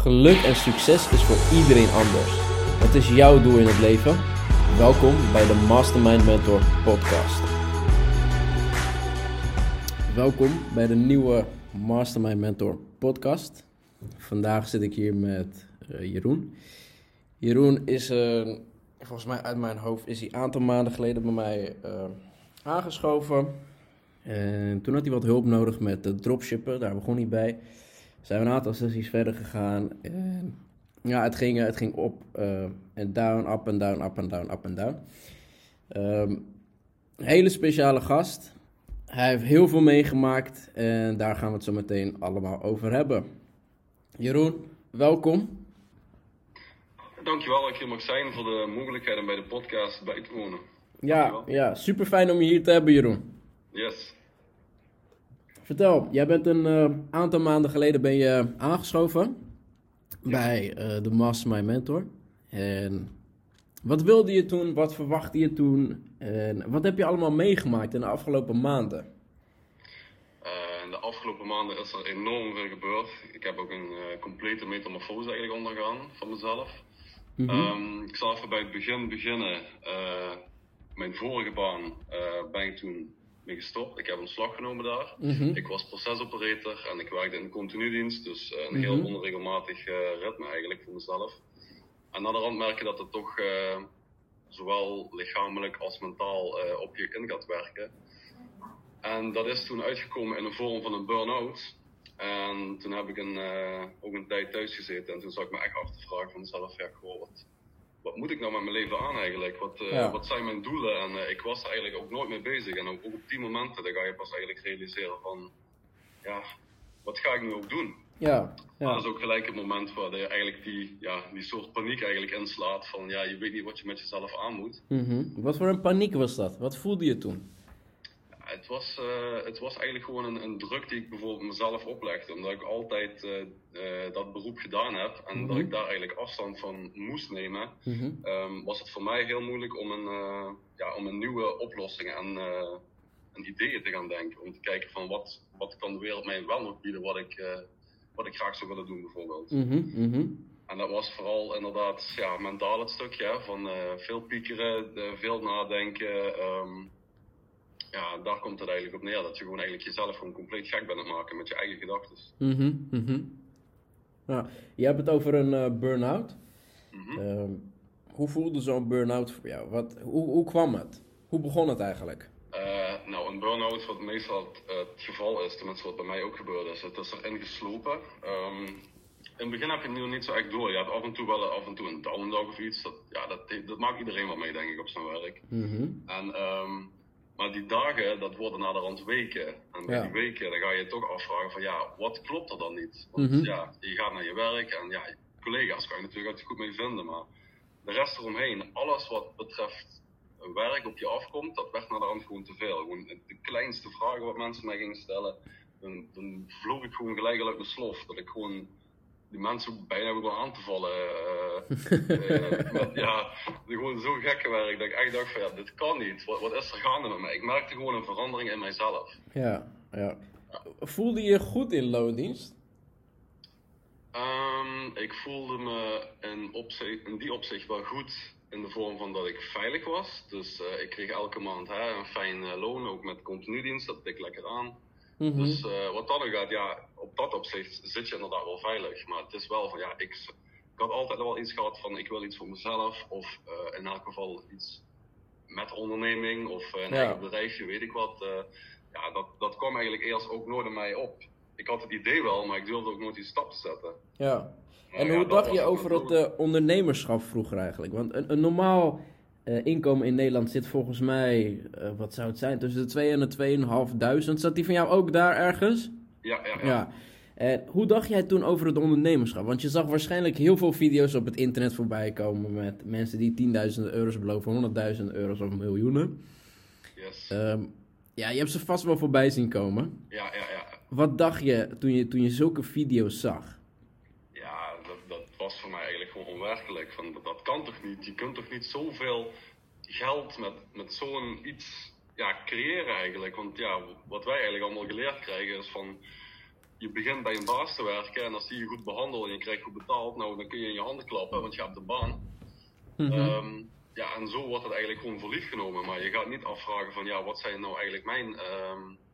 Geluk en succes is voor iedereen anders. Wat is jouw doel in het leven? Welkom bij de Mastermind Mentor podcast. Welkom bij de nieuwe Mastermind Mentor podcast. Vandaag zit ik hier met uh, Jeroen. Jeroen is, uh, volgens mij uit mijn hoofd, is hij een aantal maanden geleden bij mij uh, aangeschoven. En toen had hij wat hulp nodig met dropshippen, daar begon hij bij zijn we een aantal sessies verder gegaan. En ja, het ging, het ging op uh, en down, up en down, up en down, up en down. Um, hele speciale gast. Hij heeft heel veel meegemaakt en daar gaan we het zo meteen allemaal over hebben. Jeroen, welkom. Dankjewel dat ik hier mag zijn voor de mogelijkheid om bij de podcast bij te wonen. Ja, ja, super fijn om je hier te hebben, Jeroen. Yes. Vertel, jij bent een uh, aantal maanden geleden ben je aangeschoven ja. bij uh, de Mastermind Mentor. En wat wilde je toen? Wat verwachtte je toen? En wat heb je allemaal meegemaakt in de afgelopen maanden? Uh, in de afgelopen maanden is er enorm veel gebeurd. Ik heb ook een complete metamorfose eigenlijk ondergaan van mezelf. Mm -hmm. um, ik zal even bij het begin beginnen. mijn vorige baan ben ik toen mee gestopt. Ik heb ontslag genomen daar. Mm -hmm. Ik was procesoperator en ik werkte in de continuedienst. Dus uh, een mm -hmm. heel onregelmatig uh, ritme eigenlijk voor mezelf. En na de rand merk je dat het toch uh, zowel lichamelijk als mentaal op je in gaat werken. En dat is toen uitgekomen in de vorm van een burn-out. En toen heb ik een, ook een tijd thuis gezeten. En toen zag ik me echt af te vragen van mezelf, ja, goh, wat, wat moet ik nou met mijn leven aan eigenlijk? Wat, uh, ja. wat zijn mijn doelen? En uh, ik was er eigenlijk ook nooit mee bezig. En ook, ook, op die momenten dan ga je pas eigenlijk realiseren van, ja, wat ga ik nu ook doen? Ja, ja. Dat is ook gelijk het moment waar je eigenlijk die, ja, die soort paniek eigenlijk inslaat van, ja, je weet niet wat je met jezelf aan moet. Mm -hmm. Wat voor een paniek was dat? Wat voelde je toen? Het was, uh, het was eigenlijk gewoon een, een, druk die ik bijvoorbeeld mezelf oplegde. Omdat ik altijd uh, uh, dat beroep gedaan heb en mm -hmm. dat ik daar eigenlijk afstand van moest nemen, mm -hmm. um, was het voor mij heel moeilijk om een, ja, om een nieuwe oplossingen en, en ideeën te gaan denken. Om te kijken van wat, wat kan de wereld mij wel nog bieden wat ik, wat ik graag zou willen doen bijvoorbeeld. Mm -hmm. En dat was vooral inderdaad ja, mentaal het stukje van veel piekeren, veel nadenken. Um, ja, daar komt het eigenlijk op neer. Dat je gewoon eigenlijk jezelf gewoon compleet gek bent aan het maken met je eigen gedachten. Mm -hmm, mm -hmm. Nou, je hebt het over een uh, burn-out. Mm -hmm. hoe voelde zo'n burn-out voor jou? Wat, hoe, hoe kwam het? Hoe begon het eigenlijk? Uh, nou, een burn-out, wat meestal het, het, geval is, tenminste wat bij mij ook gebeurde, is het is erin geslopen. Um, in het begin heb je het nu niet zo echt door. Je hebt af en toe wel af en toe een downdag of iets. Dat, ja, dat, dat maakt iedereen wel mee, denk ik, op zijn werk. En um, maar die dagen, dat worden naar de rand weken. En ja. die weken, dan ga je je toch afvragen van ja, wat klopt er dan niet? Want Mhm. mm -hmm. ja, je gaat naar je werk en ja, collega's kan je natuurlijk altijd goed mee vinden. Maar de rest eromheen, alles wat betreft werk op je afkomt, dat werd naar de rand gewoon te veel. Gewoon de kleinste vragen wat mensen mij gingen stellen, dan, dan vloog ik gewoon gelijk al uit mijn slof. Dat ik gewoon die mensen ook bijna begon aan te vallen. Uh, uh, met, ja, gewoon zo gek gewerkt dat ik echt dacht van ja, dit kan niet. Wat, wat is er gaande met mij? Ik merkte gewoon een verandering in mijzelf. Ja, ja. Voelde je goed in loondienst? Um, ik voelde me in, opzicht, in die opzicht wel goed in de vorm van dat ik veilig was. Dus uh, ik kreeg elke maand hè, een fijn loon, ook met continuedienst, dat tik lekker aan. Mm -hmm. Dus uh, wat dat dan gaat, ja, op dat opzicht zit je inderdaad wel veilig. Maar het is wel van, ja, ik, ik had altijd wel iets gehad van, ik wil iets voor mezelf. Of uh, in elk geval iets met onderneming of uh, een ja. eigen bedrijfje, weet ik wat. ja, dat, dat kwam eigenlijk eerst ook nooit in mij op. Ik had het idee wel, maar ik durfde ook nooit die stap te zetten. Ja. En hoe dacht je over het ondernemerschap vroeger eigenlijk? Want een, een normaal... Uh, inkomen in Nederland zit volgens mij, uh, wat zou het zijn, tussen de 2 en de 2.500. Zat die van jou ook daar ergens? Ja, ja, ja. ja. En hoe dacht jij toen over het ondernemerschap? Want je zag waarschijnlijk heel veel video's op het internet voorbij komen met mensen die 10.000 euro's beloven, 100.000 euro's of miljoenen. Yes. Um, ja, je hebt ze vast wel voorbij zien komen. Ja, ja, ja. Wat dacht je toen je, toen je zulke video's zag? Ja, dat, dat was voor mij eigenlijk gewoon onwerkelijk. Van, dat, kan toch niet? Je kunt toch niet zoveel geld met, met zo'n iets ja, creëren eigenlijk. Want ja, wat wij eigenlijk allemaal geleerd krijgen is van je begint bij een baas te werken en als die je goed behandelt en je krijgt goed betaald, nou dan kun je in je handen klappen, want je hebt een baan. Mhm. Ehm, ja, en zo wordt het eigenlijk gewoon voor lief genomen. Maar je gaat niet afvragen van ja, wat zijn nou eigenlijk mijn ehm, eh,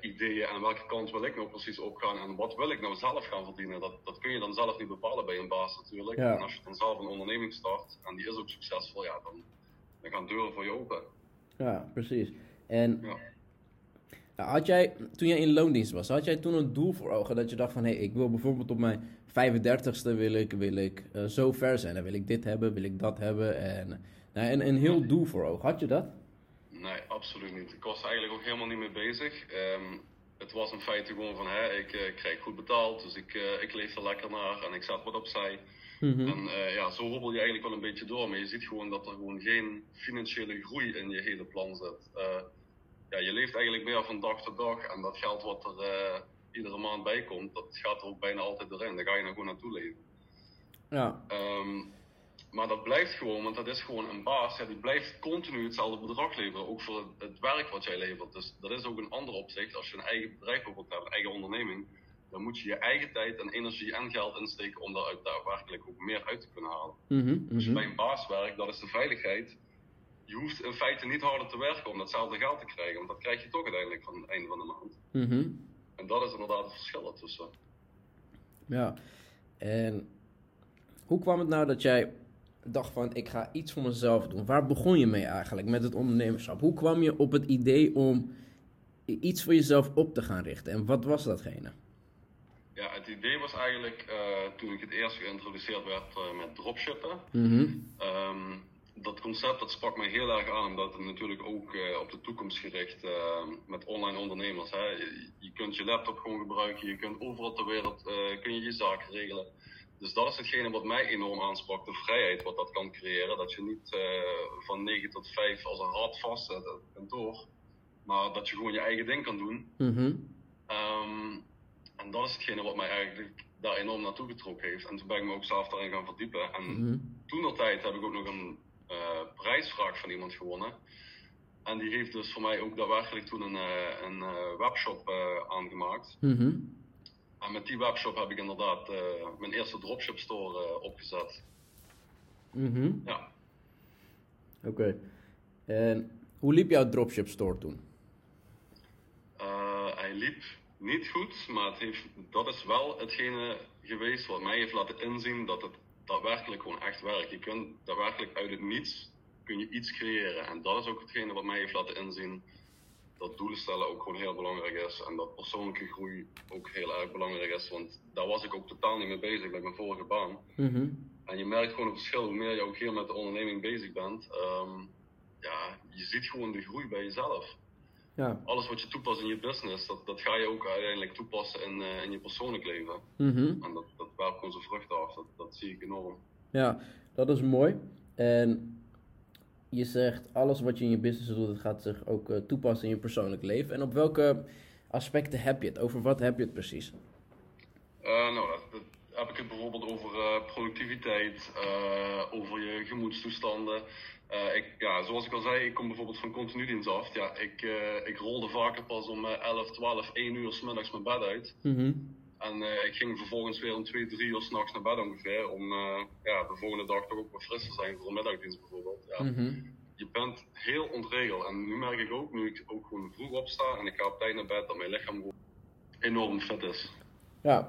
ideeën en welke kant wil ik nou precies opgaan en wat wil ik nou zelf gaan verdienen. Dat, dat kun je dan zelf niet bepalen bij een baas natuurlijk. Ja. En als je dan zelf een onderneming start en die is ook succesvol, ja, dan, dan gaan deuren voor je open. Ja, precies. En Ja. ja, had jij, toen jij in loondienst was, had jij toen een doel voor ogen dat je dacht van, hé, hey, ik wil bijvoorbeeld op mijn 35ste wil ik, wil ik eh, zo ver zijn. Dan wil ik dit hebben, wil ik dat hebben. En nou, een, een heel doel voor ogen. Had je dat? Nee, absoluut niet. Ik was er eigenlijk ook helemaal niet mee bezig. Ehm, het was in feite gewoon van, hè, ik eh, krijg goed betaald, dus ik, eh, ik leef er lekker naar en ik zet wat opzij. Mhm. En eh, ja, zo hobbel je eigenlijk wel een beetje door, maar je ziet gewoon dat er gewoon geen financiële groei in je hele plan zit. Ja, je leeft eigenlijk meer van dag tot dag en dat geld wat er iedere maand bij komt, dat gaat er ook bijna altijd erin. Daar ga je nou gewoon naartoe leven. Ja. Ehm, maar dat blijft gewoon, want dat is gewoon een baas. Ja, die blijft continu hetzelfde bedrag leveren, ook voor het, werk wat jij levert. Dus dat is ook een ander opzicht. Als je een eigen bedrijf wilt hebben, een eigen onderneming, dan moet je je eigen tijd en energie en geld insteken om daar daadwerkelijk ook meer uit te kunnen halen. Als je mhm. bij een baas werkt, dat is de veiligheid. Je hoeft in feite niet harder te werken om datzelfde geld te krijgen, want dat krijg je toch uiteindelijk van het einde van de maand. Mhm. En dat is inderdaad het verschil ertussen. Ja. En hoe kwam het nou dat jij dacht van, ik ga iets voor mezelf doen? Waar begon je mee eigenlijk met het ondernemerschap? Hoe kwam je op het idee om iets voor jezelf op te gaan richten? En wat was datgene? Ja, het idee was eigenlijk eh, toen ik het eerst geïntroduceerd werd eh, met dropshippen. Mhm. Ehm, dat concept dat sprak mij heel erg aan, omdat het natuurlijk ook eh, op de toekomst gericht uh, met online ondernemers. Hè. Je, je, kunt je laptop gewoon gebruiken, je kunt overal ter wereld uh, kun je, je zaken regelen. Dus dat is hetgene wat mij enorm aansprak, de vrijheid wat dat kan creëren. Dat je niet uh, van 9 tot 5 als een rat vast zit op kantoor, maar dat je gewoon je eigen ding kan doen. Mhm. Um, en dat is hetgene wat mij eigenlijk daar enorm naartoe getrokken heeft. En toen ben ik me ook zelf daarin gaan verdiepen. En Mhm. toen dat tijd heb ik ook nog een uh, prijsvraag van iemand gewonnen. En die heeft dus voor mij ook daadwerkelijk toen een, uh, een uh, webshop aangemaakt. Mhm. En met die webshop heb ik inderdaad mijn eerste dropship store opgezet. Mhm. Ja. Oké. En hoe liep jouw dropship store toen? Uh, hij liep niet goed, maar het heeft, dat is wel hetgene geweest wat mij heeft laten inzien dat het daadwerkelijk gewoon echt werkt. Je kunt daadwerkelijk uit het niets kun je iets creëren. En dat is ook hetgene wat mij heeft laten inzien dat doelen stellen ook gewoon heel belangrijk is. En dat persoonlijke groei ook heel erg belangrijk is. Want daar was ik ook totaal niet mee bezig met mijn vorige baan. Mhm. En je merkt gewoon het verschil hoe meer je ook hier met de onderneming bezig bent. Um, ja, je ziet gewoon de groei bij jezelf. Ja. Alles wat je toepast in je business, dat, dat ga je ook uiteindelijk toepassen in, uh, in je persoonlijk leven. Mhm. En dat, dat werpt gewoon zijn vruchten af. Dat, dat zie ik enorm. Ja, dat is mooi. En je zegt, alles wat je in je business doet, dat gaat zich ook uh, toepassen in je persoonlijk leven. En op welke aspecten heb je het? Over wat heb je het precies? Uh, nou, dat, heb ik het bijvoorbeeld over uh, productiviteit, over je gemoedstoestanden. Ik, ja, zoals ik al zei, ik kom bijvoorbeeld van continu dienst af. Ja, ik, ik rolde vaker pas om uh, 11, 12, 1 uur s middags mijn bed uit. Mm -hmm. En ik ging vervolgens weer om 2, 3 uur s'nachts naar bed ongeveer. Om ja, de volgende dag toch ook wat fris te zijn voor een middagdienst bijvoorbeeld. Ja. Mm -hmm. Je bent heel ontregeld. En nu merk ik ook, nu ik ook gewoon vroeg opsta en ik ga op tijd naar bed, dat mijn lichaam gewoon enorm fit is. Ja.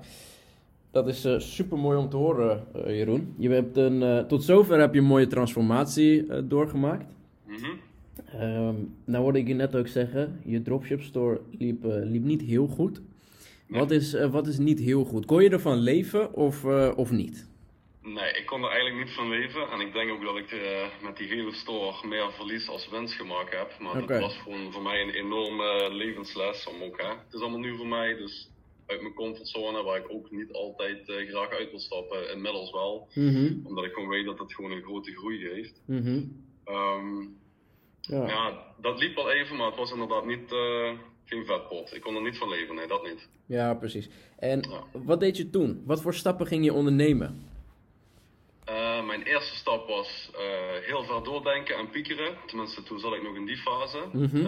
Dat is uh, super mooi om te horen, uh, Jeroen. Je hebt een, uh, tot zover heb je een mooie transformatie doorgemaakt. Mm -hmm. um, nou hoorde ik je net ook zeggen, je dropship store liep, liep niet heel goed. Nee. Wat, is, wat is niet heel goed? Kon je ervan leven of, of niet? Nee, ik kon er eigenlijk niet van leven. En ik denk ook dat ik met die hele store meer verlies als winst gemaakt heb. Maar okay. dat was gewoon voor mij een enorme levensles. Om ook, hè. Het is allemaal nieuw voor mij, dus uit mijn comfortzone, waar ik ook niet altijd uh, graag uit wil stappen, inmiddels wel. Mm -hmm. Omdat ik gewoon weet dat het gewoon een grote groei geeft. Mm -hmm. um, ja. ja. dat liep wel even, maar het was inderdaad niet, uh, geen vetpot. Ik kon er niet van leven, nee, dat niet. Ja, precies. En Ja. wat deed je toen? Wat voor stappen ging je ondernemen? Uh, mijn eerste stap was uh, heel ver doordenken en piekeren. Tenminste, toen zat ik nog in die fase. Mhm. Uh,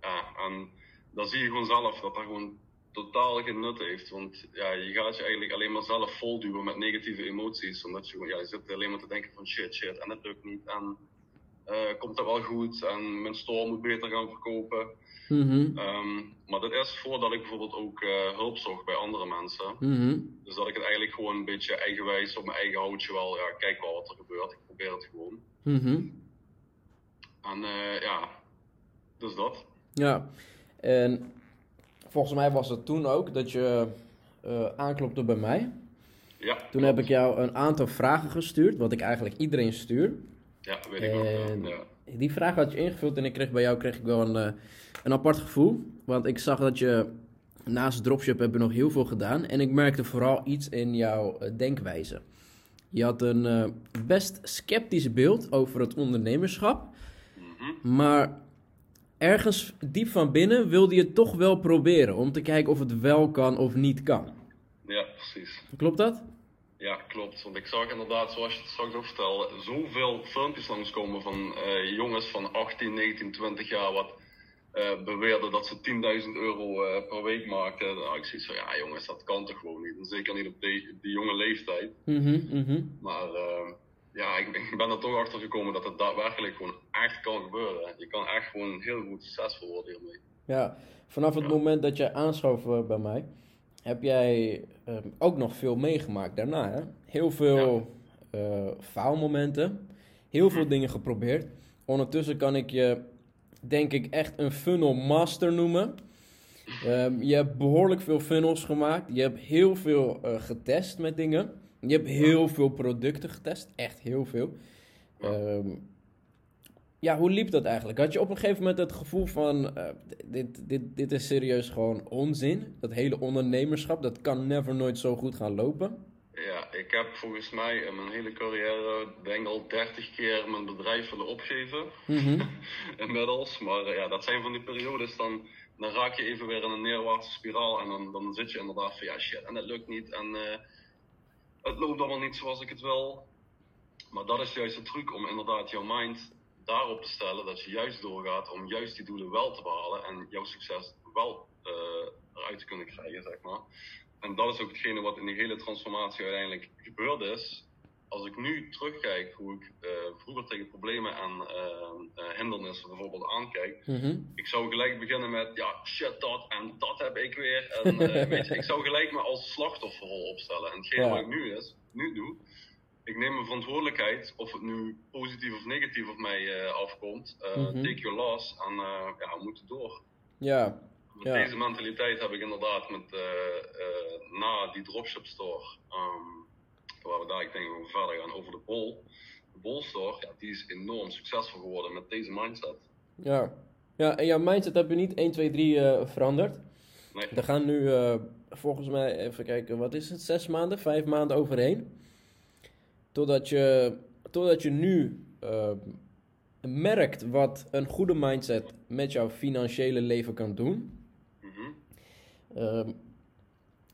ja, en dan zie je gewoon zelf dat er gewoon totaal geen nut heeft. Want ja, je gaat je eigenlijk alleen maar zelf volduwen met negatieve emoties. Omdat je, ja, je zit alleen maar te denken van shit, shit, en dat lukt niet. En uh, komt dat wel goed? En mijn store moet beter gaan verkopen. Mhm. Ehm, maar dat is voordat ik bijvoorbeeld ook uh, hulp zocht bij andere mensen. Mhm. Dus dat ik het eigenlijk gewoon een beetje eigenwijs op mijn eigen houtje wel, ja, kijk wel wat er gebeurt. Ik probeer het gewoon. Mhm. En uh, ja, dus dat. Ja, en volgens mij was het toen ook dat je aanklopte bij mij. Ja. Toen heb ik jou een aantal vragen gestuurd, wat ik eigenlijk iedereen stuur. Ja, weet ik En. Ja. Die vraag had je ingevuld en ik kreeg bij jou kreeg ik wel een, eh, een apart gevoel. Want ik zag dat je naast dropship heb je nog heel veel gedaan. En ik merkte vooral iets in jouw eh, denkwijze. Je had een eh, best sceptisch beeld over het ondernemerschap. Mhm. Maar ergens diep van binnen wilde je het toch wel proberen. Om te kijken of het wel kan of niet kan. ja, precies. Klopt dat? Ja, klopt. Want ik zag inderdaad, zoals je het straks ook vertelde, zoveel filmpjes langskomen van eh, jongens van 18, 19, 20 jaar wat eh, beweerden dat ze 10.000 euro eh, per week maakten. Nou, ik zoiets van, ja jongens, dat kan toch gewoon niet. En zeker niet op die, die jonge leeftijd. Mhm, mhm. Maar ja, ik, ben- ik ben er toch achter gekomen dat het daadwerkelijk gewoon echt kan gebeuren. Je kan echt gewoon heel goed succesvol worden hiermee. Ja, vanaf het Ja. moment dat jij aanschoof bij mij, heb jij ehm, ook nog veel meegemaakt daarna. Hè? Heel veel eh, faalmomenten, heel veel dingen geprobeerd. Ondertussen kan ik je, denk ik, echt een funnel master noemen. Ehm, je hebt behoorlijk veel funnels gemaakt. Je hebt heel veel eh, getest met dingen. Je hebt heel veel producten getest, echt heel veel. Ja. Ja, hoe liep dat eigenlijk? Had je op een gegeven moment het gevoel van, eh, dit, dit, dit is serieus gewoon onzin? Dat hele ondernemerschap, dat kan never nooit zo goed gaan lopen? Ja, ik heb volgens mij in mijn hele carrière, denk al 30 keer mijn bedrijf willen opgeven. Mhm. inmiddels. Maar eh, ja, dat zijn van die periodes, dan, dan raak je even weer in een neerwaartse spiraal. En dan, dan zit je inderdaad van ja shit, en het lukt niet. En eh, het loopt allemaal niet zoals ik het wil. Maar dat is juist de truc om inderdaad jouw mind daarop te stellen dat je juist doorgaat om juist die doelen wel te behalen en jouw succes wel eh, eruit te kunnen krijgen, zeg maar. En dat is ook hetgene wat in die hele transformatie uiteindelijk gebeurd is. Als ik nu terugkijk hoe ik eh, vroeger tegen problemen en eh, hindernissen bijvoorbeeld aankijk, Mhm. ik zou gelijk beginnen met, ja, shit dat en dat heb ik weer. En, weet je, ik zou gelijk me als slachtofferrol opstellen. En hetgene Ja. wat ik nu, is, nu doe, ik neem mijn verantwoordelijkheid, of het nu positief of negatief op mij eh, afkomt. eh, Mhm. Take your loss en eh, ja, we moeten door. Ja, Met Ja. Deze mentaliteit heb ik inderdaad met, na die dropship store, ehm, waar we daar ik denk we verder gaan over de bol. De bol store, ja, die is enorm succesvol geworden met deze mindset. ja. Ja, en jouw mindset heb je niet 1, 2, 3 eh, veranderd. Nee, Er gaan nu volgens mij, even kijken, wat is het? Zes maanden, vijf maanden overheen. Totdat je, totdat je nu eh, merkt wat een goede mindset met jouw financiële leven kan doen. Mhm. Ehm,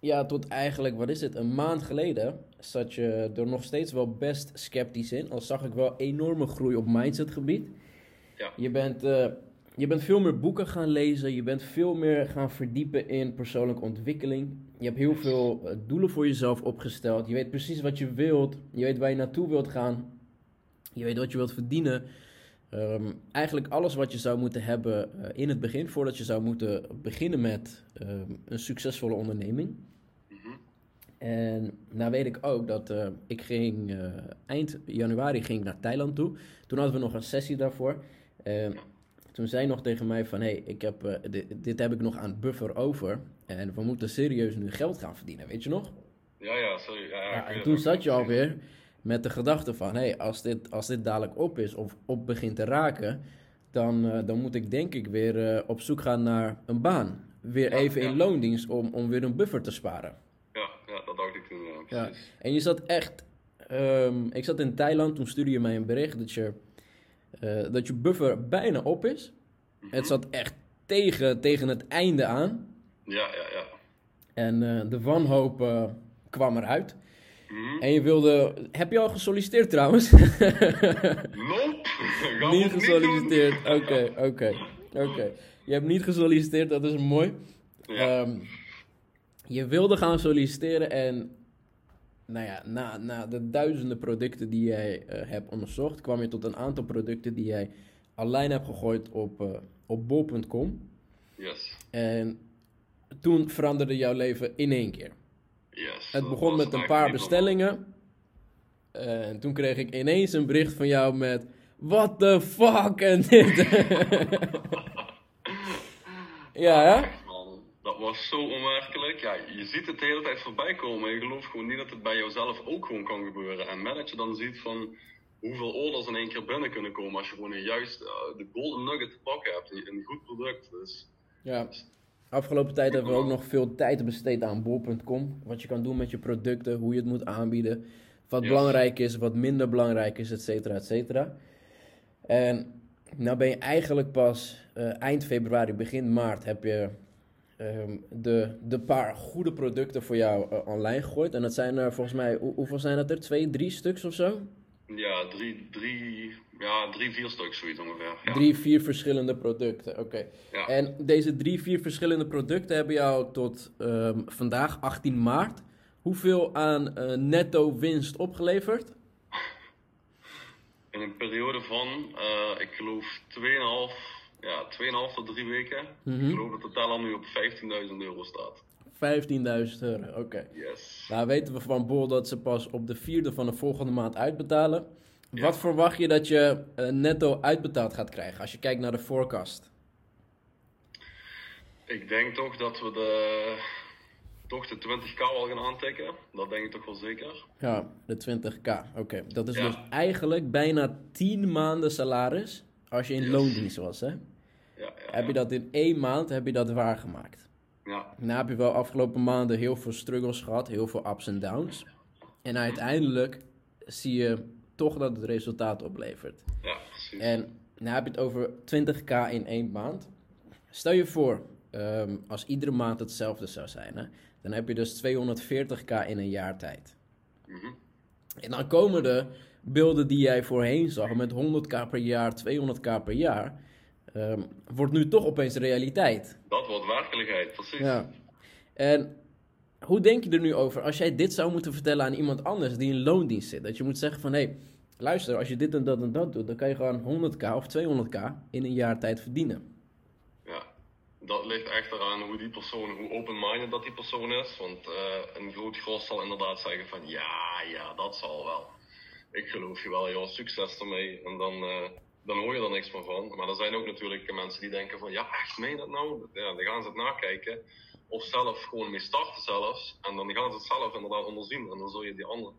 ja, tot eigenlijk, wat is het, een maand geleden zat je er nog steeds wel best sceptisch in. Al zag ik wel enorme groei op mindsetgebied. Ja. Je bent, eh, je bent veel meer boeken gaan lezen. Je bent veel meer gaan verdiepen in persoonlijke ontwikkeling. Je hebt heel veel eh, doelen voor jezelf opgesteld. Je weet precies wat je wilt. Je weet waar je naartoe wilt gaan. Je weet wat je wilt verdienen. Ehm, eigenlijk alles wat je zou moeten hebben eh, in het begin, voordat je zou moeten beginnen met ehm, een succesvolle onderneming. Mhm. En nou weet ik ook dat eh, ik ging eind januari ging ik naar Thailand toe. Toen hadden we nog een sessie daarvoor. En toen zei nog tegen mij van, hé, hey, ik heb, eh, dit, dit heb ik nog aan buffer over. En we moeten serieus nu geld gaan verdienen, weet je nog? Ja, ja, sorry. Ja, en toen zat je alweer met de gedachte van, hé, hey, als, dit, als dit dadelijk op is of op begint te raken, dan, eh, dan moet ik denk ik weer eh, op zoek gaan naar een baan. Weer Ja, even in loondienst om, om weer een buffer te sparen. Ja, ja, dat dacht ik toen. Ja. En je zat echt, ehm, ik zat in Thailand, toen stuurde je mij een bericht dat je, eh, dat je buffer bijna op is. Mhm. Het zat echt tegen, tegen het einde aan. Ja, ja, ja. En eh, de wanhoop eh, kwam eruit. Mhm. En je wilde, heb je al gesolliciteerd trouwens? Nope! Niet gesolliciteerd. Oké, oké, oké. Je hebt niet gesolliciteerd, dat is mooi. Ja. Ehm, je wilde gaan solliciteren en nou ja, na, na de duizenden producten die jij uh, hebt onderzocht, kwam je tot een aantal producten die jij alleen hebt gegooid op, uh, op bol.com. Yes. En toen veranderde jouw leven in één keer. Yes. Het begon met een paar bestellingen. En toen kreeg ik ineens een bericht van jou met... What the fuck? En dit. ja, hè? Dat was zo onwerkelijk. Ja, je ziet het de hele tijd voorbij komen. Je gelooft gewoon niet dat het bij jouzelf ook gewoon kan gebeuren. En met dat je dan ziet van hoeveel orders in één keer binnen kunnen komen als je gewoon een juist uh, de golden nugget te pakken hebt. Een, goed product. Dus, ja. Afgelopen tijd hebben we ook nog veel tijd besteed aan bol.com. Wat je kan doen met je producten, hoe je het moet aanbieden. Wat belangrijk is, wat minder belangrijk is, et cetera, et cetera. En nou ben je eigenlijk pas uh, eind februari, begin maart heb je um, de, de paar goede producten voor jou uh, online gegooid. En dat zijn er volgens mij, hoe, hoeveel zijn dat er? Twee, drie stuks of zo? Ja, drie, drie, ja, drie vier stuks zoiets ongeveer. Ja. Drie, vier verschillende producten, oké. Ja. En deze drie, vier verschillende producten hebben jou tot um, vandaag, 18 maart, hoeveel aan uh, netto winst opgeleverd? In een periode van, uh, ik geloof, 2,5 ja, 2,5 tot 3 weken. Mm -hmm. Ik geloof dat de teller nu op 15.000 euro staat. 15.000 euro, oké. Okay. Yes. Nou weten we van Bol dat ze pas op de vierde van de volgende maand uitbetalen. Ja. Wat verwacht je dat je uh, netto uitbetaald gaat krijgen als je kijkt naar de forecast? Ik denk toch dat we de, toch de 20k al gaan aantikken. Dat denk ik toch wel zeker. Ja, de 20k. Oké, okay. dat is ja. dus eigenlijk bijna 10 maanden salaris als je in yes. loondienst was, hè? Ja, heb je dat in één maand heb je dat waargemaakt. Ja. Nou heb je wel afgelopen maanden heel veel struggles gehad, heel veel ups en downs. En uiteindelijk zie je toch dat het resultaat oplevert. Ja, precies. En nou heb je het over 20k in één maand. Stel je voor, um, als iedere maand hetzelfde zou zijn, hè, dan heb je dus 240k in een jaar tijd. Mm -hmm. En dan komen er beelden die jij voorheen zag met 100k per jaar, 200k per jaar, um, wordt nu toch opeens realiteit. Dat wordt werkelijkheid, precies. Ja. En hoe denk je er nu over als jij dit zou moeten vertellen aan iemand anders die in loondienst zit? Dat je moet zeggen van, hé, hey, luister, als je dit en dat en dat doet, dan kan je gewoon 100k of 200k in een jaar tijd verdienen. Ja, dat ligt echt eraan hoe die persoon, hoe open-minded dat die persoon is. Want uh, een groot gros zal inderdaad zeggen van, ja, ja, dat zal wel ik geloof je wel, joh, succes ermee. En dan, uh, dan hoor je er niks meer van. Maar er zijn ook natuurlijk mensen die denken van, ja, echt, meen dat nou? Ja, dan gaan ze het nakijken. Of zelf gewoon mee starten zelfs. En dan gaan ze het zelf inderdaad onderzien. En dan zul je die andere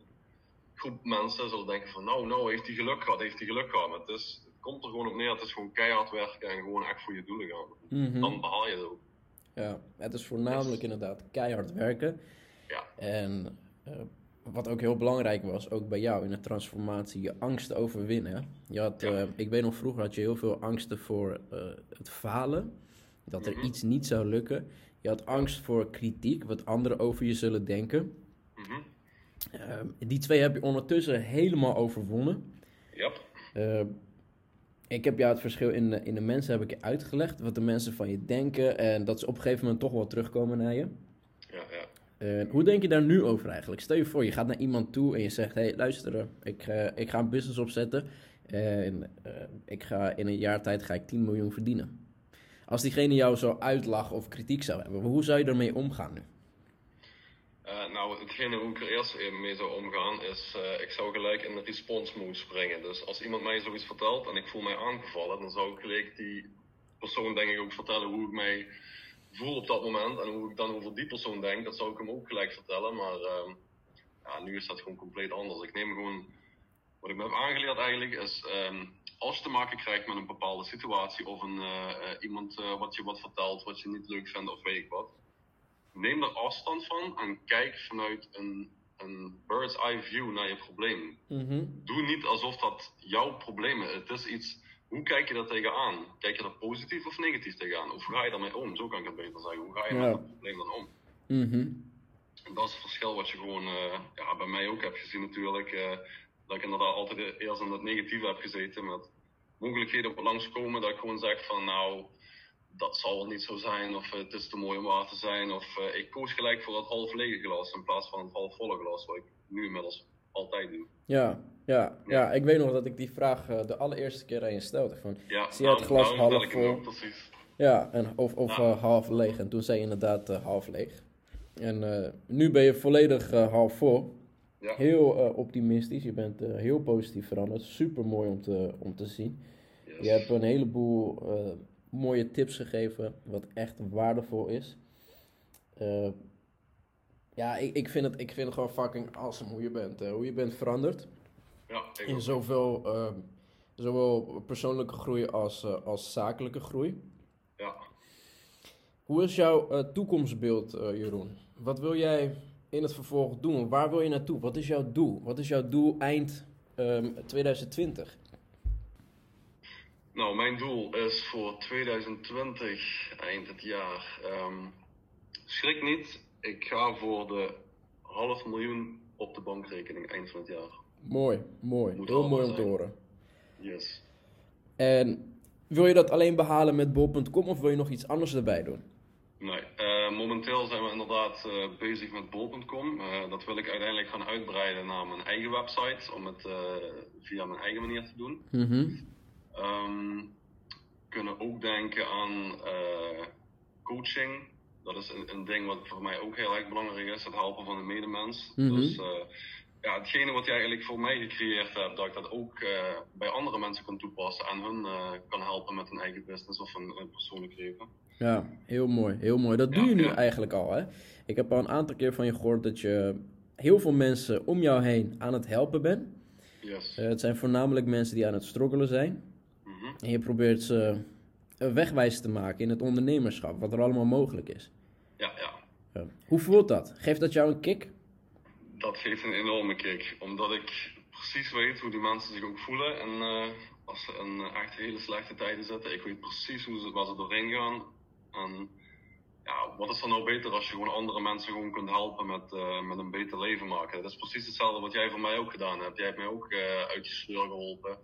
groep mensen zullen denken van, nou, nou, heeft hij geluk gehad, heeft hij geluk gehad. Maar het, is, het komt er gewoon op neer, het is gewoon keihard werken en gewoon echt voor je doelen gaan. Mm -hmm. Dan behaal je het ook. Ja, het is voornamelijk yes. inderdaad keihard werken. Ja. En uh, wat ook heel belangrijk was, ook bij jou in de transformatie, je angst overwinnen. Je had, ja. uh, ik weet nog vroeger had je heel veel angsten voor uh, het falen, dat er mm -hmm. iets niet zou lukken. Je had angst voor kritiek, wat anderen over je zullen denken. Mm -hmm. uh, die twee heb je ondertussen helemaal overwonnen. Yep. ik heb jou het verschil in de, in de mensen heb ik je uitgelegd, wat de mensen van je denken en dat ze op een gegeven moment toch wel terugkomen naar je. Ja. Uh, hoe denk je daar nu over eigenlijk? Stel je voor, je gaat naar iemand toe en je zegt: hey, luister, ik, uh, ik ga een business opzetten en uh, ik ga in een jaar tijd ga ik 10 miljoen verdienen. Als diegene jou zo uitlachen of kritiek zou hebben, hoe zou je ermee omgaan nu? nou, hetgene hoe ik er eerst mee zou omgaan is, ik zou gelijk in de response mode springen. Dus als iemand mij zoiets vertelt en ik voel mij aangevallen, dan zou ik gelijk die persoon denk ik ook vertellen hoe ik mij voel op dat moment en hoe ik dan over die persoon denk, dat zou ik hem ook gelijk vertellen. Maar uh, ja, nu is dat gewoon compleet anders. Ik neem gewoon, wat ik me heb aangeleerd eigenlijk, is um, als je te maken krijgt met een bepaalde situatie of een, uh, iemand uh, wat je wat vertelt, wat je niet leuk vindt of weet ik wat, neem er afstand van en kijk vanuit een, een bird's eye view naar je probleem. Mm -hmm. Doe niet alsof dat jouw probleem is. Het is iets hoe kijk je daar tegenaan? Kijk je er positief of negatief tegenaan? Of ga je daarmee om? Zo kan ik het beter zeggen. Hoe ga je ja. met het probleem dan om? Mm -hmm. En dat is het verschil wat je gewoon uh, ja, bij mij ook hebt gezien natuurlijk. Uh, dat ik inderdaad altijd eerst in het negatieve heb gezeten met mogelijkheden op langskomen. Dat ik gewoon zeg van nou, dat zal wel niet zo zijn, of het is te mooi om waar te zijn. Of ik koos gelijk voor het half lege glas in plaats van het half volle glas, wat ik nu inmiddels altijd doe. Ja, ja, ja. ik weet nog dat ik die vraag de allereerste keer aan je stelde. Van, ja, zie je het nou, glas nou, half vol? Ja, en, of, of half leeg. En toen zei je inderdaad half leeg. En nu ben je volledig half vol. Ja. Heel optimistisch. Je bent heel positief veranderd. Super mooi om te, om te zien. Yes. Je hebt een heleboel mooie tips gegeven, wat echt waardevol is. ja, ik, ik, vind het, ik vind het gewoon fucking awesome hoe je bent. hoe je bent veranderd. Ja, in zoveel, zowel persoonlijke groei als, als zakelijke groei. Ja. Hoe is jouw toekomstbeeld, Jeroen? Wat wil jij in het vervolg doen? Waar wil je naartoe? Wat is jouw doel? Wat is jouw doel eind um, ehm, 2020? Nou, mijn doel is voor 2020, eind het jaar. Um, schrik niet, ik ga voor de half miljoen op de bankrekening eind van het jaar. Mooi, mooi. Moet Heel mooi om te horen. Yes. En wil je dat alleen behalen met bol.com of wil je nog iets anders erbij doen? Nee, uh, momenteel zijn we inderdaad uh, bezig met bol.com. Uh, dat wil ik uiteindelijk gaan uitbreiden naar mijn eigen website, om het via mijn eigen manier te doen. Mm -hmm. um, kunnen ook denken aan coaching. Dat is een, een, ding wat voor mij ook heel erg belangrijk is, het helpen van de medemens. Mm -hmm. Dus ja, hetgene wat jij eigenlijk voor mij gecreëerd hebt, dat ik dat ook bij andere mensen kan toepassen en hun kan helpen met hun eigen business of een, een persoonlijk leven. Ja, heel mooi, heel mooi. Dat doe je nu eigenlijk al, hè? Ik heb al een aantal keer van je gehoord dat je heel veel mensen om jou heen aan het helpen bent. Yes. Uh, het zijn voornamelijk mensen die aan het struggelen zijn. Mm -hmm. En je probeert ze wegwijs te maken in het ondernemerschap, wat er allemaal mogelijk is. Ja, ja. Hoe voelt dat? Geeft dat jou een kick? Dat geeft een enorme kick, omdat ik precies weet hoe die mensen zich ook voelen. En uh, als ze in echt hele slechte tijden zitten, ik weet precies hoe ze, waar ze doorheen gaan en ja, wat is er nou beter als je gewoon andere mensen gewoon kunt helpen met, uh, met een beter leven maken? Dat is precies hetzelfde wat jij voor mij ook gedaan hebt. Jij hebt mij ook uit je sleur geholpen.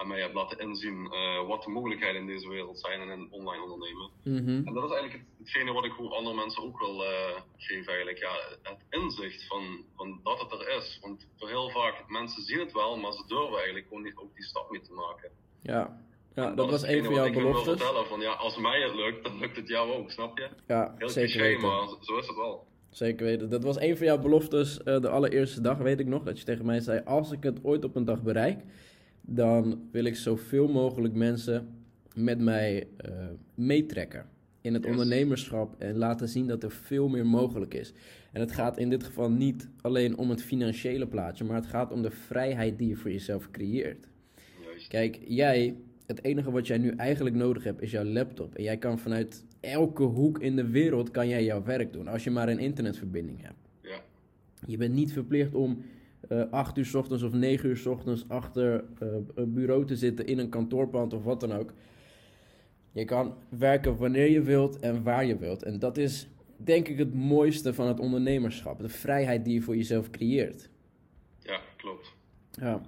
En mij hebt laten inzien uh, wat de mogelijkheden in deze wereld zijn en in online ondernemen. -hmm. En dat is eigenlijk hetgene wat ik voor andere mensen ook wil geven eigenlijk. Ja, het inzicht van, van dat het er is. Want voor heel vaak, mensen zien het wel, maar ze durven eigenlijk gewoon niet ook die stap mee te maken. Ja, ja, dat, dat was een van jouw beloftes. Ik wil vertellen van ja, als mij het lukt, dan lukt het jou ook, snap je? Ja, Heel zeker cliché, weten. maar zo is het wel. Zeker weten. Dat was een van jouw beloftes uh, de allereerste dag, weet ik nog. Dat je tegen mij zei, als ik het ooit op een dag bereik, dan wil ik zoveel mogelijk mensen met mij uh, meetrekken. In het yes. ondernemerschap en laten zien dat er veel meer mogelijk is. En het gaat in dit geval niet alleen om het financiële plaatje, maar het gaat om de vrijheid die je voor jezelf creëert. Juist. Kijk, jij het enige wat jij nu eigenlijk nodig hebt is jouw laptop. En jij kan vanuit elke hoek in de wereld kan jij jouw werk doen. Als je maar een internetverbinding hebt. Ja. Je bent niet verplicht om uh, 8 uur s ochtends of 9 uur s ochtends achter uh, een bureau te zitten in een kantoorpand of wat dan ook. Je kan werken wanneer je wilt en waar je wilt. En dat is denk ik het mooiste van het ondernemerschap. De vrijheid die je voor jezelf creëert. Ja, klopt. Ja.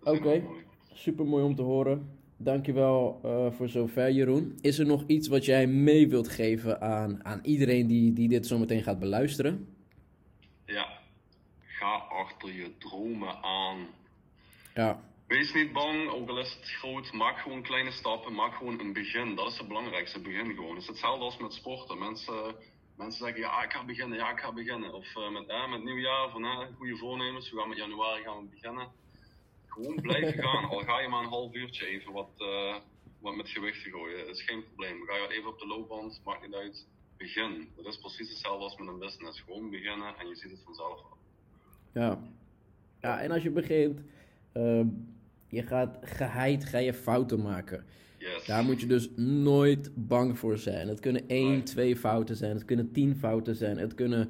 Oké. Okay. Super mooi om te horen. Dankjewel uh, voor zover, Jeroen. Is er nog iets wat jij mee wilt geven aan, aan iedereen die, die dit zometeen gaat beluisteren? Achter je dromen aan. Ja. Wees niet bang, ook al is het groot. Maak gewoon kleine stappen. Maak gewoon een begin. Dat is het belangrijkste. Begin gewoon. Het is hetzelfde als met sporten. Mensen, mensen zeggen, ja, ik ga beginnen. Ja, ik ga beginnen. Of uh, met, uh, met nieuwjaar, van uh, goede voornemens. We gaan met januari gaan we beginnen gewoon blijven gaan. Al ga je maar een half uurtje even wat, uh, wat met gewicht gooien. Dat is geen probleem. Ga je even op de loopband, maakt niet uit. Begin. Dat is precies hetzelfde als met een business. Gewoon beginnen en je ziet het vanzelf. Ja. Ja, en als je begint, uh, je gaat geheid, ga je fouten maken. Yes. Daar moet je dus nooit bang voor zijn. Het kunnen één, nee. twee fouten zijn. Het kunnen tien fouten zijn. Het kunnen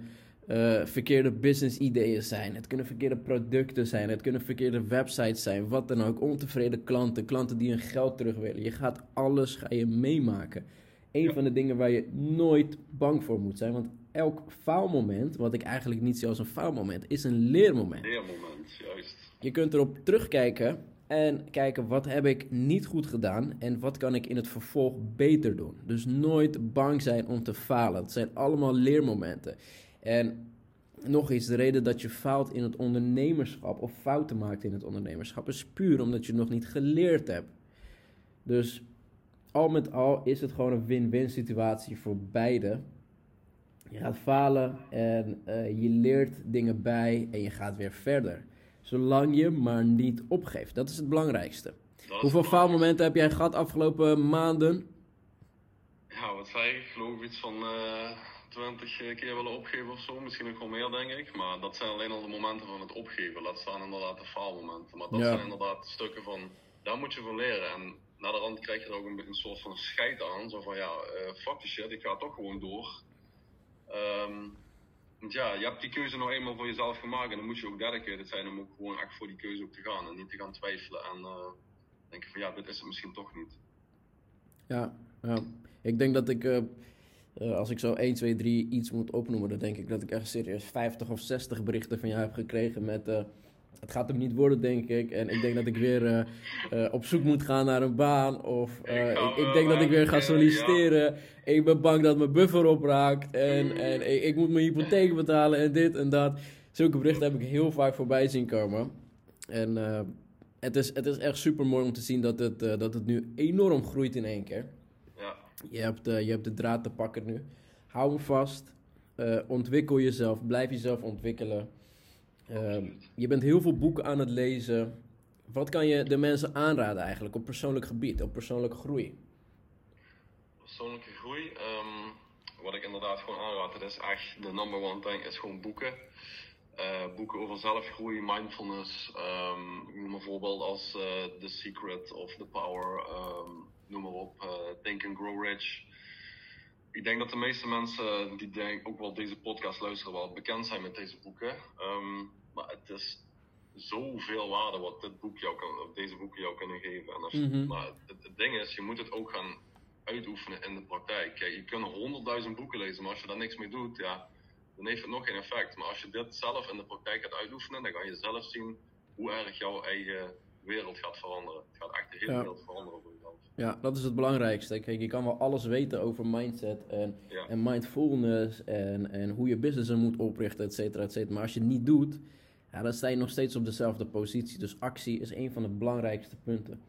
uh, verkeerde business ideeën zijn. Het kunnen verkeerde producten zijn. Het kunnen verkeerde websites zijn. Wat dan ook. Ontevreden klanten. Klanten die hun geld terug willen. Je gaat alles ga je meemaken. Een ja. van de dingen waar je nooit bang voor moet zijn. Want elk faalmoment, wat ik eigenlijk niet zie als een faalmoment, is een leermoment. Leermoment, juist. Je kunt erop terugkijken En kijken wat heb ik niet goed gedaan en wat kan ik in het vervolg beter doen. Dus nooit bang zijn om te falen. Het zijn allemaal leermomenten. En nog iets, de reden dat je faalt in het ondernemerschap of fouten maakt in het ondernemerschap is puur omdat je nog niet geleerd hebt. Dus al met al is het gewoon een win-win situatie voor beide. Je gaat falen en uh, je leert dingen bij en je gaat weer verder. Zolang je maar niet opgeeft. Dat is het belangrijkste. Hoeveel faalmomenten heb jij gehad afgelopen maanden? Ja, wat zei ik? geloof iets van uh, eh, 20 keer willen opgeven of zo. Misschien nog wel meer, denk ik. Maar dat zijn alleen al de momenten van het opgeven. Laat staan inderdaad de faalmomenten. Maar dat zijn inderdaad stukken van, daar moet je voor leren. En na de rand krijg je er ook een, een soort van scheid aan. Zo van, ja, uh, fuck the shit, ik ga toch gewoon door. Want ja, je hebt die keuze nog eenmaal voor jezelf gemaakt. En dan moet je ook dedicated zijn om ook gewoon echt voor die keuze ook te gaan. En niet te gaan twijfelen en uh, denken van, ja, dit is het misschien toch niet. Ja, ja. ik denk dat ik... Uh, als ik zo 1, 2, 3 iets moet opnoemen, dan denk ik dat ik echt serieus 50 of 60 berichten van jou heb gekregen met het gaat hem niet worden, denk ik. En ik denk dat ik weer uh, uh, op zoek moet gaan naar een baan. Of uh, ik, ik, denk dat ik weer ga solliciteren. Ik ben bang dat mijn buffer opraakt. En, en ik, ik, moet mijn hypotheek betalen en dit en dat. Zulke berichten heb ik heel vaak voorbij zien komen. En het, is, het is echt super mooi om te zien dat het, dat het nu enorm groeit in één keer. Ja. Je, hebt, je hebt de draad te pakken nu. Hou hem vast. ontwikkel jezelf. Blijf jezelf ontwikkelen. Ehm, je bent heel veel boeken aan het lezen. Wat kan je de mensen aanraden eigenlijk op persoonlijk gebied, op persoonlijke groei? Persoonlijke groei, um, wat ik inderdaad gewoon aanraad, dat is echt de number one thing, is gewoon boeken. Uh, boeken over zelfgroei, mindfulness, um, noem als uh, The Secret of The Power, noem maar op, uh, Think and Grow Rich. Ik denk dat de meeste mensen die denk, ook wel deze podcast luisteren wel bekend zijn met deze boeken. Um, maar het is zoveel waarde wat dit boek jou kan, of deze boeken jou kunnen geven. En als, mm Maar het, het, ding is, je moet het ook gaan uitoefenen in de praktijk. Kijk, je kunt honderdduizend boeken lezen, maar als je daar niks mee doet, ja, dan heeft het nog geen effect. Maar als je dit zelf in de praktijk gaat uitoefenen, dan kan je zelf zien hoe erg jouw eigen wereld gaat veranderen. Het gaat echt de hele wereld veranderen voor jezelf. Ja, dat is het belangrijkste. Kijk, je kan wel alles weten over mindset en, en mindfulness en, en hoe je business moet oprichten, et cetera, et cetera. Maar als je het niet doet, ja, dan sta je nog steeds op dezelfde positie. Dus actie is een van de belangrijkste punten.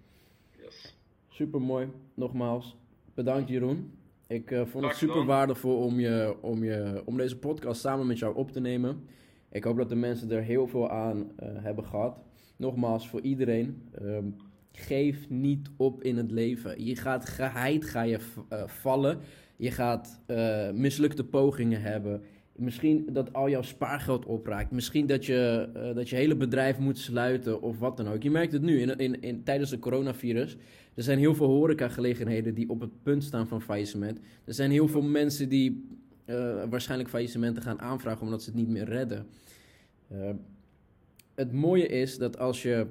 Yes. Super mooi. Nogmaals, bedankt Jeroen. Ik uh, vond het super waardevol om, je, om, je, om deze podcast samen met jou op te nemen. Ik hoop dat de mensen er heel veel aan uh, hebben gehad. Nogmaals, voor iedereen. Um, geef niet op in het leven. Je gaat geheid ga je uh, vallen. Je gaat mislukte pogingen hebben. Misschien dat al jouw spaargeld opraakt. Misschien dat je, uh, dat je hele bedrijf moet sluiten of wat dan ook. Je merkt het nu in, in, in, tijdens de coronavirus. Er zijn heel veel horecagelegenheden die op het punt staan van faillissement. Er zijn heel veel mensen die uh, waarschijnlijk faillissementen gaan aanvragen omdat ze het niet meer redden. Uh, het mooie is dat als je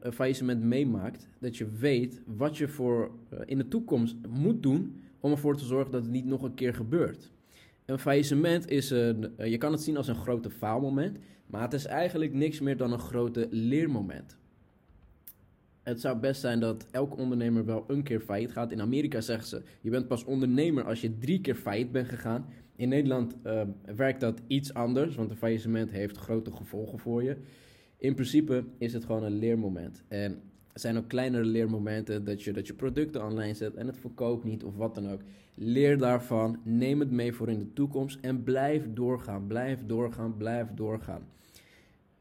een faillissement meemaakt, dat je weet wat je voor in de toekomst moet doen om ervoor te zorgen dat het niet nog een keer gebeurt. Een faillissement is een, eh, je kan het zien als een grote faalmoment, maar het is eigenlijk niks meer dan een grote leermoment. Het zou best zijn dat elke ondernemer wel een keer failliet gaat. In Amerika zeggen ze, je bent pas ondernemer als je drie keer failliet bent gegaan. In Nederland uh, werkt dat iets anders, want een faillissement heeft grote gevolgen voor je. In principe is het gewoon een leermoment. En zijn ook kleinere leermomenten dat je, dat je producten online zet en het verkoopt niet of wat dan ook. Leer daarvan, neem het mee voor in de toekomst en blijf doorgaan, blijf doorgaan, blijf doorgaan.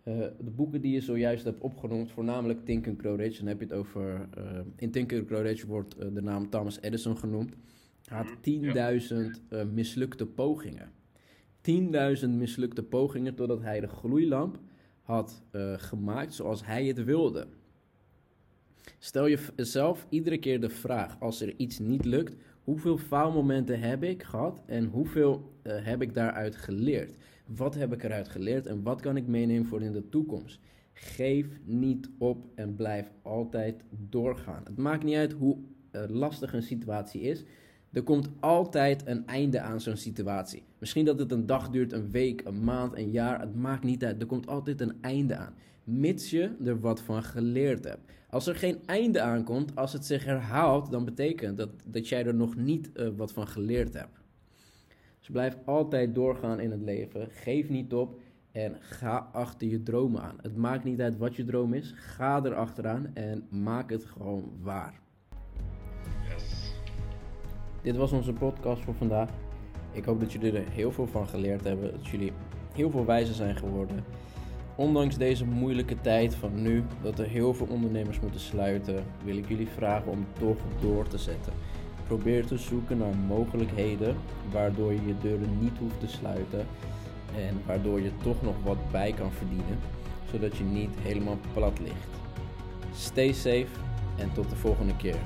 Uh, de boeken die je zojuist hebt opgenoemd, voornamelijk Think and Grow Rich, dan heb je het over, uh, in Think and Grow Rich wordt uh, de naam Thomas Edison genoemd. Hij had 10.000 mislukte pogingen. 10.000 mislukte pogingen totdat hij de gloeilamp had gemaakt zoals hij het wilde. Stel jezelf iedere keer de vraag, als er iets niet lukt, hoeveel faalmomenten heb ik gehad en hoeveel uh, heb ik daaruit geleerd? Wat heb ik eruit geleerd en wat kan ik meenemen voor in de toekomst? Geef niet op en blijf altijd doorgaan. Het maakt niet uit hoe uh, lastig een situatie is. Er komt altijd een einde aan zo'n situatie. Misschien dat het een dag duurt, een week, een maand, een jaar. Het maakt niet uit. Er komt altijd een einde aan. Mits je er wat van geleerd hebt. Als er geen einde aankomt, als het zich herhaalt, dan betekent dat dat jij er nog niet uh, wat van geleerd hebt. Dus blijf altijd doorgaan in het leven. Geef niet op en ga achter je dromen aan. Het maakt niet uit wat je droom is. Ga er achteraan en maak het gewoon waar. Dit was onze podcast voor vandaag. Ik hoop dat jullie er heel veel van geleerd hebben. Dat jullie heel veel wijzer zijn geworden. Ondanks deze moeilijke tijd van nu, dat er heel veel ondernemers moeten sluiten, wil ik jullie vragen om toch door te zetten. Probeer te zoeken naar mogelijkheden waardoor je je deuren niet hoeft te sluiten en waardoor je toch nog wat bij kan verdienen, zodat je niet helemaal plat ligt. Stay safe en tot de volgende keer.